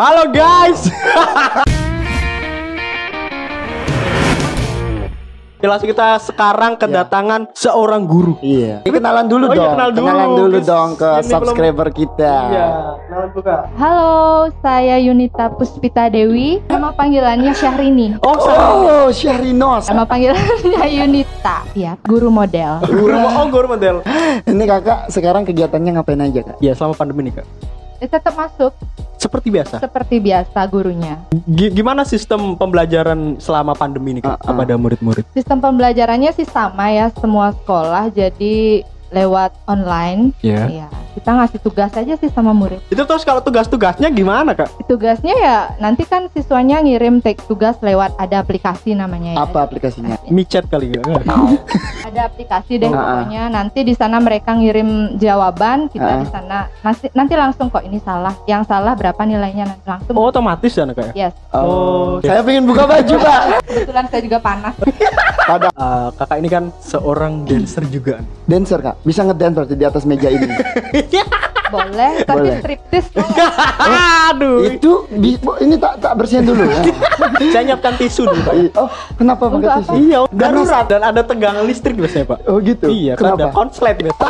Halo guys. Jelas kita sekarang kedatangan seorang guru. Iya. Kenalan dulu Oh iya, dong. kenal dulu. Kenalan dulu Kes- dong ke ini belum- subscriber kita. Iya, kenalan buka. Halo, saya Yunita Puspita Dewi. Nama panggilannya Syahrini. Oh, saya Oh, Syahrinos. Nama panggilannya Yunita. Ya, guru model. guru. Oh, guru model. Ini kakak sekarang kegiatannya ngapain aja kak? Ya, selama pandemi nih, Kak. Eh, tetap masuk Seperti biasa. seperti biasa gurunya. Gi- Gimana sistem pembelajaran selama pandemi nih, Kak, Ah, ah. kepada murid-murid? Sistem pembelajarannya sih sama ya semua sekolah jadi lewat online. Ya. Iya, kita ngasih tugas aja sih sama murid. Itu terus kalau tugas-tugasnya gimana, Kak? Tugasnya ya nanti kan siswanya ngirim teks tugas lewat ada aplikasi namanya ya. Apa aplikasinya? Micet kali ya? Ada aplikasi deh Ah, ah. pokoknya. Nanti di sana mereka ngirim jawaban, kita Ah. di sana nanti nanti langsung kok ini salah. Yang salah berapa nilainya nanti langsung. Oh, otomatis ya, Kak? ya? Yes, Oh, Saya pengen buka baju kak. kebetulan saya juga panas. Pada Eh, kakak ini kan seorang dancer juga. dancer kak. Bisa ngedance berarti di atas meja ini. Boleh, tapi Boleh. striptis Aduh, Itu ini tak tak bersihin dulu ya. saya nyiapkan tisu dulu, Pak. Oh, kenapa pakai tisu? Iya, darurat dan ada tegangan listrik biasanya, Pak. Oh gitu. Iya, kan ada Kenapa? konslet biasa.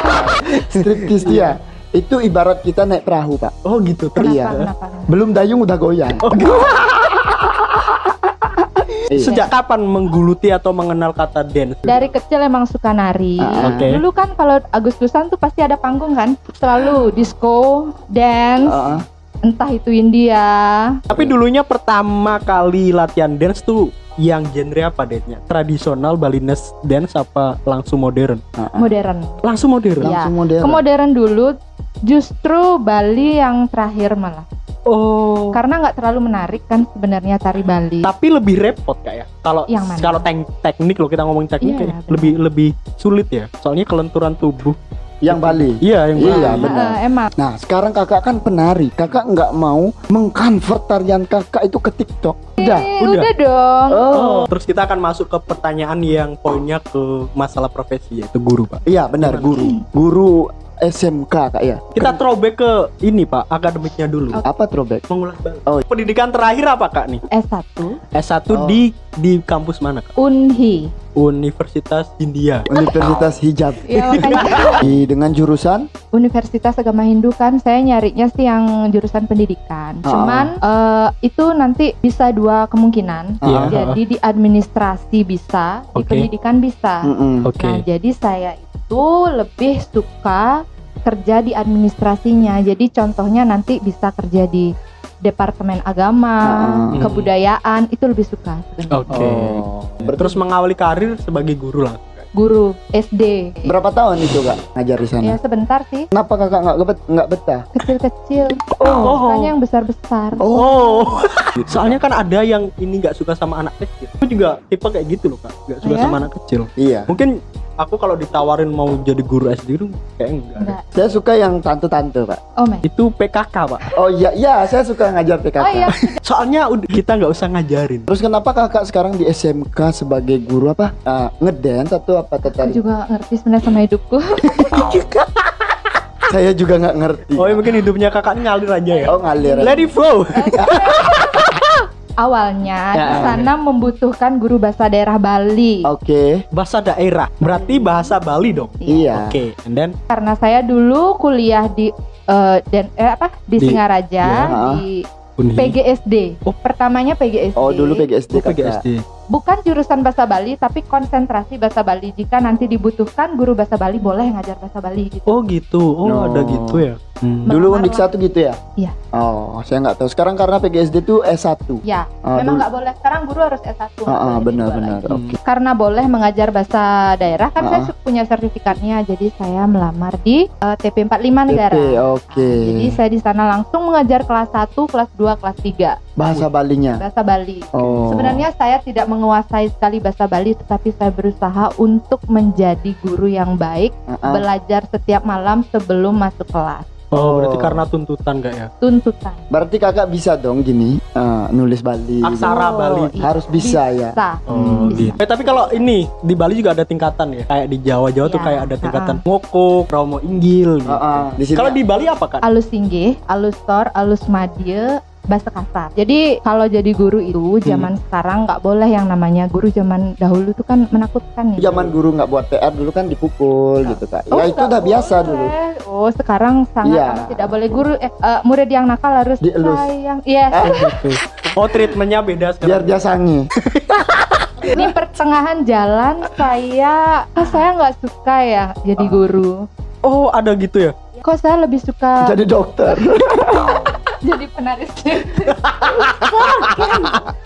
Striptease dia. Itu ibarat kita naik perahu pak. Oh gitu. Kenapa, Iya. kenapa? Belum dayung udah goyang. Oh, gitu. Iya. Sejak kapan menggeluti atau mengenal kata dance? Dari kecil emang suka nari. Ah, oke. Dulu kan kalau Agustusan tuh pasti ada panggung kan, selalu disco, dance, ah. entah itu India. Tapi dulunya pertama kali latihan dance tuh yang genre apa dance-nya? Tradisional Balinese dance apa langsung modern? Ah, modern. Langsung modern. Iya. Langsung modern. Ke modern dulu, justru Bali yang terakhir malah. Oh. Karena nggak terlalu menarik kan sebenarnya tari Bali. Tapi lebih repot kak ya. Kalau Yang mana? kalau tek- teknik loh kita ngomong teknik Iya, kayak benar. lebih lebih sulit ya. Soalnya kelenturan tubuh. Yang Bali. Iya yang Iya, Bali. benar. Eh, emang Nah, sekarang kakak kan penari. Kakak nggak mau mengkonvert tarian kakak itu ke TikTok. Udah. Eh, udah. udah dong. Oh, terus kita akan masuk ke pertanyaan yang poinnya ke masalah profesi yaitu guru pak. Iya, benar guru. Guru SMK kak ya. Kita throwback ke ini pak akademiknya dulu. Apa throwback? Mengulas balik. Oh. Pendidikan terakhir apa kak nih? S1 S1 Oh. di di kampus mana kak? Unhi. Universitas India. Universitas Hijab. Ya Di dengan jurusan Universitas Agama Hindu kan saya nyarinya sih yang jurusan pendidikan. Ah. Cuman eh, itu nanti bisa dua kemungkinan. Iya. Jadi di administrasi bisa, di Oke. pendidikan bisa. Mm-mm. Oke. Nah, jadi saya itu lebih suka kerja di administrasinya. Jadi contohnya nanti bisa kerja di Departemen Agama, Ah. Kebudayaan itu lebih suka. Oke. Oh. Terus mengawali karir sebagai guru. Kak? Guru SD. Berapa tahun itu kak ngajar di sana? Ya sebentar sih, Kenapa kakak nggak bet nggak betah? kecil-kecil. Oh. Sukanya yang besar-besar. Oh. Soalnya kan ada yang ini nggak suka sama anak kecil. Aku juga tipe kayak gitu loh kak. Nggak suka Ya? sama anak kecil. Iya. Mungkin aku kalau ditawarin mau jadi guru SD itu kayak enggak. Enggak. Saya suka yang tante-tante pak. Oh, men. Itu PKK pak. Oh iya iya saya suka ngajar PKK. Oh iya, Soalnya kita nggak usah ngajarin. Terus kenapa kakak sekarang di SMK sebagai guru apa? Uh, ngedance atau apa aku tadi? juga ngerti sebenarnya sama hidupku. Saya juga nggak ngerti. Oh ya mungkin hidupnya kakak ngalir aja ya. Oh ngalir. Let it flow. Awalnya Ya. di sana membutuhkan guru bahasa daerah Bali. Oke. bahasa daerah. Berarti bahasa Bali dong. Iya. Oke, and then Karena saya dulu kuliah di eh, dan eh, apa di, Di- Singaraja ya. di Unhi. PGSD. Oh. Pertamanya PGSD. Oh dulu PGSD Oh, kakak. Bukan jurusan bahasa Bali tapi konsentrasi bahasa Bali. Jika nanti dibutuhkan guru bahasa Bali boleh ngajar bahasa Bali gitu. Oh gitu. Oh, No. ada gitu ya. Hmm. Dulu Melamar Undik satu gitu ya? Iya. Oh, saya nggak tahu. Sekarang karena PGSD itu S1. Ya, Ah, memang nggak boleh. Sekarang guru harus S1. nggak Ah, ah, benar-benar. D2 lagi. lagi. Oke. Karena boleh mengajar bahasa daerah kan Ah. saya punya sertifikatnya. Jadi saya melamar di eh, TP45 negara. TP, oke. Nah, jadi saya di sana langsung mengajar kelas 1, kelas 2, kelas 3 Bahasa Balinya. bahasa Bali. Oh. Sebenarnya saya tidak menguasai sekali bahasa Bali, tetapi saya berusaha untuk menjadi guru yang baik, Ah, ah. belajar setiap malam sebelum masuk kelas. Oh, berarti Oh. karena tuntutan gak ya? Tuntutan. Berarti kakak bisa dong gini eh, nulis Bali. Aksara Oh, Bali. iya. Harus bisa, ya. Bisa. Oh, Bisa. gitu. Eh, tapi kalau ini di Bali juga ada tingkatan ya. Kayak di Jawa-Jawa tuh Iya. kayak ada tingkatan ngokok, Romo Inggil gitu. Di sini Kalau di Bali apa kan? Alus singgih, alus tor, alus madye, bahasa kasar. Jadi kalau jadi guru itu zaman sekarang nggak boleh yang namanya guru zaman dahulu itu kan menakutkan ya. Zaman guru nggak buat PR dulu kan dipukul gitu kak. Oh, ya itu udah biasa boleh. dulu. Oh, sekarang sangat amat tidak boleh guru eh, eh, murid yang nakal harus Dielus. sayang. Iya. Gitu. Oh treatmentnya beda Biar sekarang. dia sangi. Di pertengahan jalan saya ah, saya nggak suka ya jadi guru. Oh ada gitu ya? Kok saya lebih suka Jadi dokter. jadi penari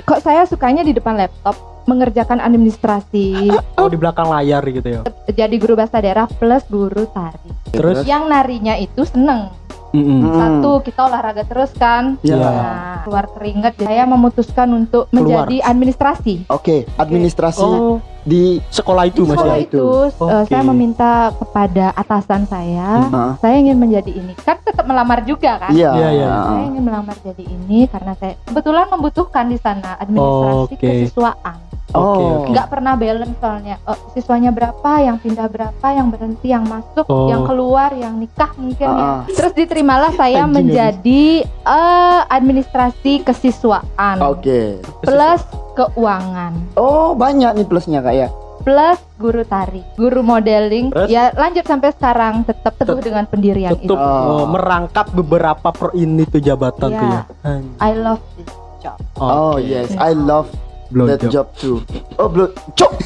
Kok saya sukanya di depan laptop mengerjakan administrasi Oh di belakang layar gitu ya? jadi guru bahasa daerah plus guru tari. Terus? Yang narinya itu seneng. Mm-mm. Hmm. Satu kita olahraga terus kan. Iya. Nah, keluar keringat. Saya memutuskan untuk Keluar. menjadi administrasi. Oke, administrasi Oh di sekolah itu Di mas sekolah ya? itu, eh, Oke. saya meminta kepada atasan saya, Hah? saya ingin menjadi ini. Kan tetap melamar juga kan? Iya. Iya, iya. Saya ingin melamar jadi ini karena saya kebetulan membutuhkan di sana administrasi Oke. kesiswaan. Oke Oh. oke. Nggak pernah balance soalnya. Eh, siswanya berapa, yang pindah berapa, yang berhenti, yang masuk, Oh. yang keluar, yang nikah mungkin ya. Ah. Terus diterimalah saya menjadi eh, administrasi kesiswaan Oke. plus keuangan Oh banyak nih plusnya kak ya. plus guru tari, guru modeling. Terus? Ya lanjut sampai sekarang tetap teguh dengan pendirian Tutup itu. Oh. oh, merangkap beberapa pro ini tuh jabatan tuh ya. Iya. I love this job. Oh Oke. yes, I love Blow that job. job too. Oh blue job.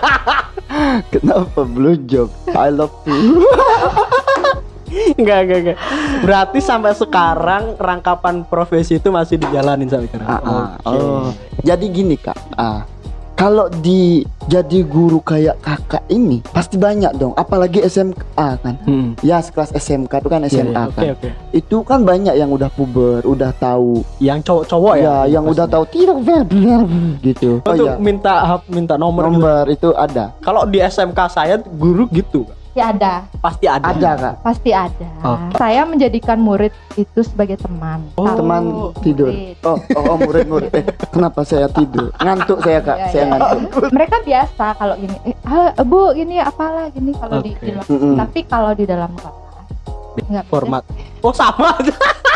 Kenapa blue job? I love too. Enggak, enggak, enggak. Berarti sampai sekarang rangkapan profesi itu masih dijalanin sampai sekarang. Ah, ah. Oh, jadi gini kak. Ah, kalau di jadi guru kayak kakak ini pasti banyak dong. Apalagi SMA kan. Hmm. Ya sekelas SMK itu kan SMA iya. kan. Oke, oke. Itu kan banyak yang udah puber, udah tahu. Yang cowok-cowok ya? ya, yang pasti. udah tahu tidak benar gitu. Oh Untuk ya. minta minta nomor, gitu. Nomor itu ada. Kalau di SMK saya guru gitu, Kak. Ya ada, pasti ada. Ada kak. pasti ada. Oke. Saya menjadikan murid itu sebagai teman. Oh, Teman tidur. murid. Oh, oh, oh murid murid. Eh, kenapa saya tidur? Ngantuk saya kak. Iya, saya iya. ngantuk. Mereka biasa kalau gini, eh, ah, bu gini apalah gini kalau di, Oke. di luar. Mm-mm. Tapi kalau di dalam kelas nggak bisa. Format. Oh, sama.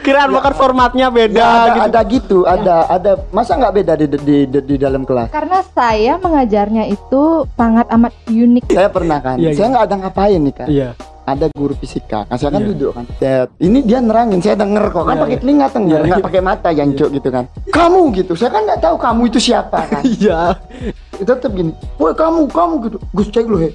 Kiraan Ya. bukan formatnya beda Ya, ada, gitu. ada gitu, ada ada masa nggak beda di, di, di, di dalam kelas? Karena saya mengajarnya itu sangat amat unik. Saya pernah kan, Iya, saya iya. nggak ada ngapain nih kan. Iya. Ada guru fisika, kan saya kan Iya. duduk kan. Set. Ini dia nerangin, saya denger kok kan Iya, pakai iya. telinga denger, Iya, nggak iya. pakai mata jancuk gitu kan. Kamu gitu, saya kan nggak tahu kamu itu siapa kan. Iya. Tetap gini, woi kamu kamu gitu, Gus cek lu he.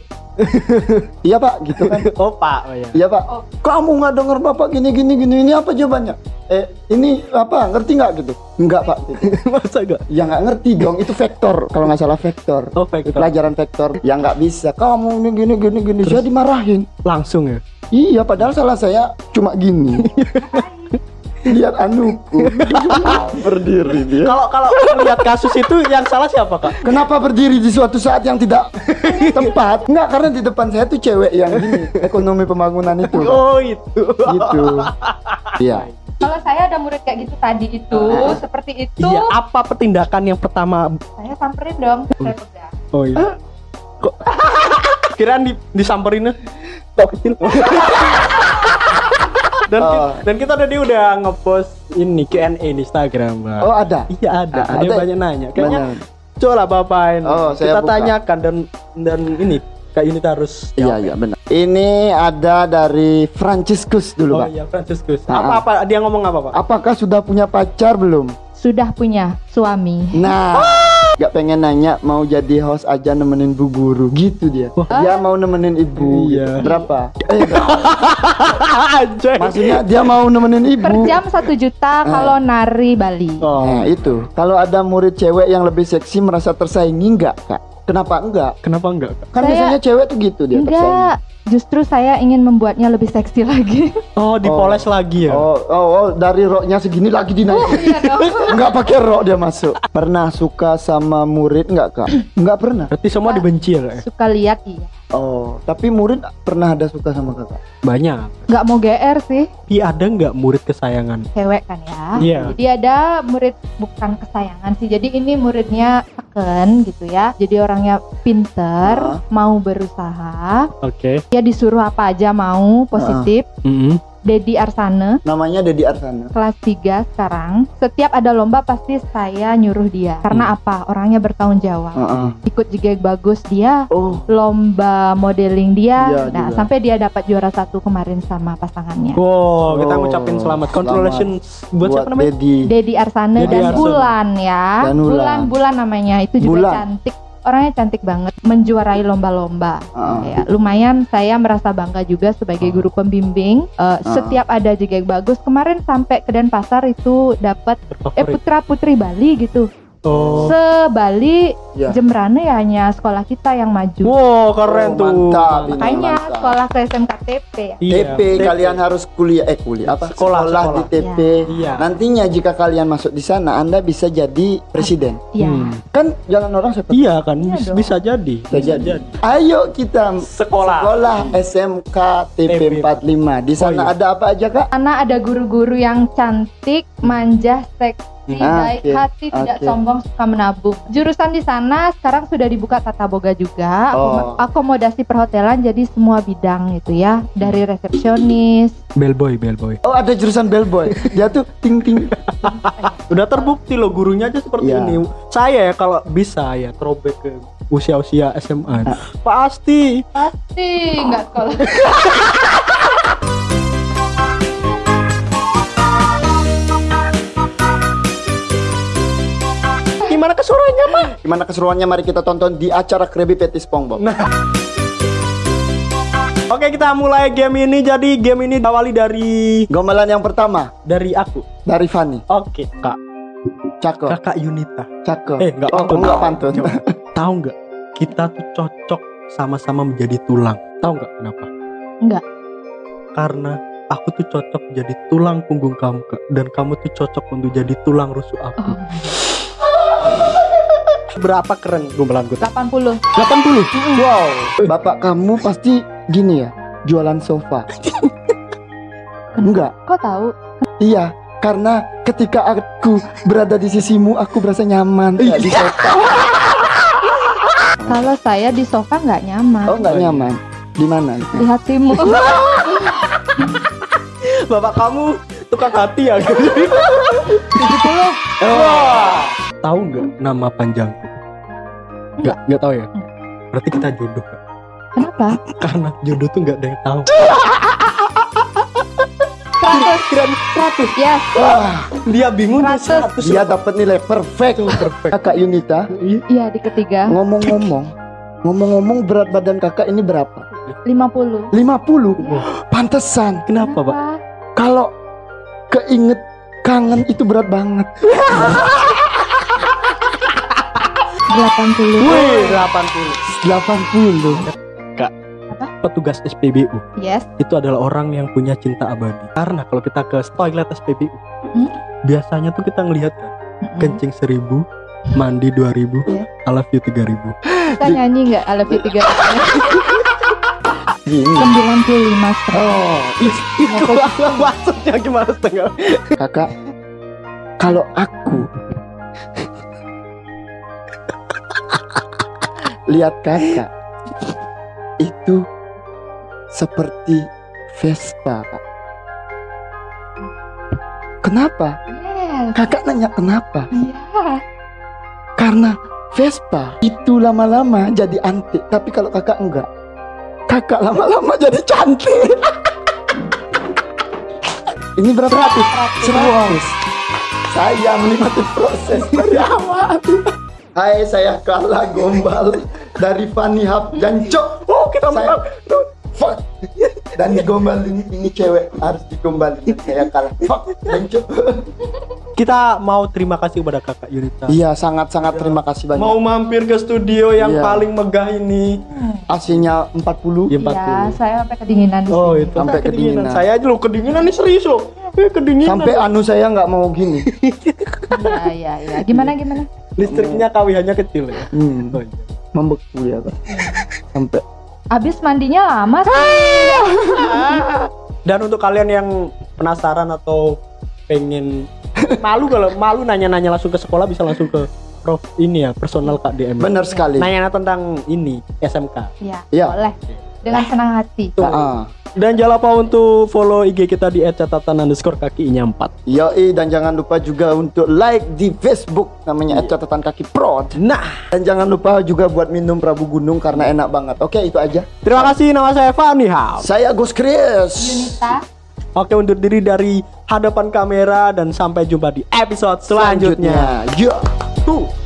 Iya pak, gitu kan. Oh, Pak. Oh, iya. Iya pak, Oh. kamu nggak denger bapak gini gini gini ini apa jawabannya? Eh ini apa ngerti nggak gitu? Enggak pak. Gitu. Masa enggak? Ya nggak ngerti dong, itu vektor kalau nggak salah vektor. Oh, vektor. Pelajaran vektor yang nggak bisa. Kamu ini gini gini gini. Saya dimarahin. Langsung ya. Iya, padahal salah saya cuma gini. Lihat anuku. berdiri dia. Kalau kalau lihat kasus itu yang salah siapa, Kak? Kenapa berdiri di suatu saat yang tidak tepat? Enggak, karena di depan saya tuh cewek yang gini, ekonomi pembangunan itu. Oh, itu. Gitu. Iya. Kalau saya ada murid kayak gitu tadi itu, seperti itu, Iya, apa pertindakan yang pertama? saya samperin dong. Saya pegang. Oh iya. Kok kiraan di, disamperin tok kecil. Dan Oh. dan kita tadi udah ngepost ini Q&A di Instagram, Mbak. Oh, ada. Iya ada, Ah, ada ada. banyak nanya. Kayaknya coba bapain. Oh, saya kita buka. tanyakan dan dan ini Kak Yunit harus Iya, jawab. iya, benar. Ini ada dari Franciscus dulu, Oh Pak. iya Franciscus. Ah, Apa apa dia ngomong apa, Pak? Apakah sudah punya pacar belum? Sudah punya suami. Nah, gak pengen nanya mau jadi host aja nemenin bu guru gitu dia. Dia mau nemenin ibu. Iya. gitu. Berapa? Eh, berapa? Maksudnya dia mau nemenin Per ibu. jam satu juta kalau nari Bali. Oh. Nah, itu. Kalau ada murid cewek yang lebih seksi merasa tersaingi enggak, Kak? Kenapa enggak? Kenapa enggak, Kak? Kan Saya- biasanya cewek tuh gitu dia tersaingi. Justru saya ingin membuatnya lebih seksi lagi. Oh, dipoles lagi ya. Oh, oh, oh, dari roknya segini lagi dinaikin. Iya dong. Enggak pakai rok dia masuk. Pernah suka sama murid enggak, Kak? Enggak pernah. Berarti semua dibenci ya, Kak? Suka lihat iya. Oh, tapi murid pernah ada suka sama Kakak? Banyak. Nggak mau GR sih, Tapi ada nggak murid kesayangan? cewek kan ya. Iya. Jadi ada murid bukan kesayangan sih. Jadi ini muridnya teken gitu ya. Jadi orangnya pinter, Ah. mau berusaha. Oke. Dia disuruh apa aja mau positif. Mm-mm. Dedi Arsane Namanya Dedi Arsana. kelas 3 sekarang. Setiap ada lomba pasti saya nyuruh dia. Karena apa? Orangnya bertanggung jawab. Heeh. Ikut jegek bagus dia, Oh, lomba modeling dia. Iya, nah, juga. sampai dia dapat juara satu kemarin sama pasangannya. Wow, kita Oh, ngucapin selamat. selamat. Congratulations buat, siapa namanya? Dedi. Dedi Arsane Dedi dan Arsane. Bulan ya. Dan Bulan. Bulan Bulan namanya itu juga Bulan. cantik. Orangnya cantik banget, menjuarai lomba-lomba. Heeh. Ya, lumayan saya merasa bangga juga sebagai guru pembimbing. Eh, Setiap ada jegek bagus, kemarin sampai ke Denpasar itu dapat eh putra putri Bali gitu. Oh. Se Bali Ya. Jembrane ya hanya sekolah kita yang maju. Wow, keren Oh, tuh. mantap. Ini Makanya mantap. sekolah ke SMKTP ya. Iya, TP kalian harus kuliah eh kuliah apa Sekolah, sekolah, sekolah. di TP. Iya. Nantinya jika kalian masuk di sana Anda bisa jadi presiden. Iya. Hmm. Kan jalan orang seperti Iya kan, Iya bis- dong. bisa jadi. Bisa jadi. Ayo kita Sekolah. sekolah SMK TP 45. Di sana Oh, iya. ada apa aja Kak? Karena ada guru-guru yang cantik, manja, seksi, Ah, baik oke, hati, tidak oke. sombong, suka menabung. Jurusan di sana sekarang sudah dibuka tata boga juga, Oh. akom- akomodasi perhotelan jadi semua bidang gitu ya, dari resepsionis. Bellboy, bellboy. Oh ada jurusan bellboy. Dia tuh ting ting. Udah terbukti loh gurunya aja seperti Iya. ini. Saya ya kalau bisa ya throwback ke usia-usia SMA. Ah. Pasti. Pasti nggak sekolah. Gimana kesuruhannya, Pak? Gimana keseruannya? Mari kita tonton di acara Krabby Patty SpongeBob. Nah. Oke, kita mulai game ini. Jadi game ini awali dari Gombalan yang pertama dari aku. dari Fanny. Oke, Kak. Cakep, Kakak Yunita. cakep. Eh, enggak oh, pantun. enggak pantun. Coba. Tahu nggak? Kita tuh cocok sama-sama menjadi tulang. Tahu nggak kenapa? Enggak. Karena aku tuh cocok jadi tulang punggung kamu, Kak. Dan kamu tuh cocok untuk jadi tulang rusuk aku. Oh, Berapa keren gombalan gue? 80. 80. Wow, bapak kamu pasti gini ya, jualan sofa. Enggak, Kok tahu? iya, karena ketika aku berada di sisimu, aku berasa nyaman kayak di sofa. Kalau saya di sofa nggak nyaman. Oh, enggak nyaman. Di mana? Di hatimu. Bapak kamu tukang hati ya? 70. Wah. Tahu nggak nama panjangku? Nggak, nggak tahu ya. Berarti kita jodoh, Kak. Kenapa? Karena jodoh tuh nggak ada yang tahu. 100. Kirain 100. Yes. Wah, Dia bingung dia 100. 100. dia dapat nilai perfect. perfect. Kakak Yunita, Iya. Iya di ketiga. ngomong-ngomong, ngomong-ngomong berat badan kakak ini berapa? 50. 50. Pantesan. Kenapa, Pak? Apa? Kalau keinget kangen itu berat banget. 80. Wih, 80. 80. Petugas SPBU Yes. itu adalah orang yang punya cinta abadi. Karena kalau kita ke toilet SPBU, Hmm. biasanya tuh kita ngelihat kan, Mm-mm. kencing 1000, mandi 2000, Iya. I love you 3000. Kita nyanyi nggak I love you 3 Gini. 95 Oh, Itu maksudnya gimana setengah? kakak, kalau aku lihat kakak itu seperti Vespa. Kenapa? Yes. Kakak nanya kenapa? Iya. Karena Vespa itu lama-lama jadi antik, tapi kalau kakak enggak, kakak lama-lama jadi cantik. Ini berapa ratus? Seratus. Saya menikmati proses dari awal. Hai, saya kalah gombal dari Fanny Hap Jancok. Oh, kita Saya- menang. Fuck. Dan digombalin ini cewek harus digombalin. Saya kalah. Fuck. Jancok. Kita mau terima kasih kepada Kakak Yunita. Iya, sangat-sangat terima kasih banyak. Mau mampir ke studio yang Iya. paling megah ini. AC-nya 40. Ya, Iya, saya sampai kedinginan di Oh, sini. itu Sampai kedinginan. Saya aja lo kedinginan nih serius loh. Eh, kedinginan. Sampai anu saya nggak mau gini. Iya, iya, iya. Gimana gimana? listriknya KWH-nya kecil ya. Hmm, Oh, iya. Membeku ya, Pak. Sampai Abis mandinya lama sih. Dan untuk kalian yang penasaran atau pengen malu kalau malu nanya-nanya langsung ke sekolah bisa langsung ke Prof ini ya personal Kak DM. benar sekali. Nanya tentang ini SMK. Iya, Iya. boleh. Dengan senang hati. Ah. Dan jangan lupa untuk follow IG kita di @catatan underscore kaki nya 4. Yoi dan jangan lupa juga untuk like di Facebook namanya catatan kaki prod. Nah, Dan jangan lupa juga buat minum Prabu Gunung karena enak banget. Oke itu aja. terima kasih nama saya Fani Hap. Saya Gus Chris. Yunita. Oke undur diri dari hadapan kamera dan sampai jumpa di episode selanjutnya. Ya. Tuh.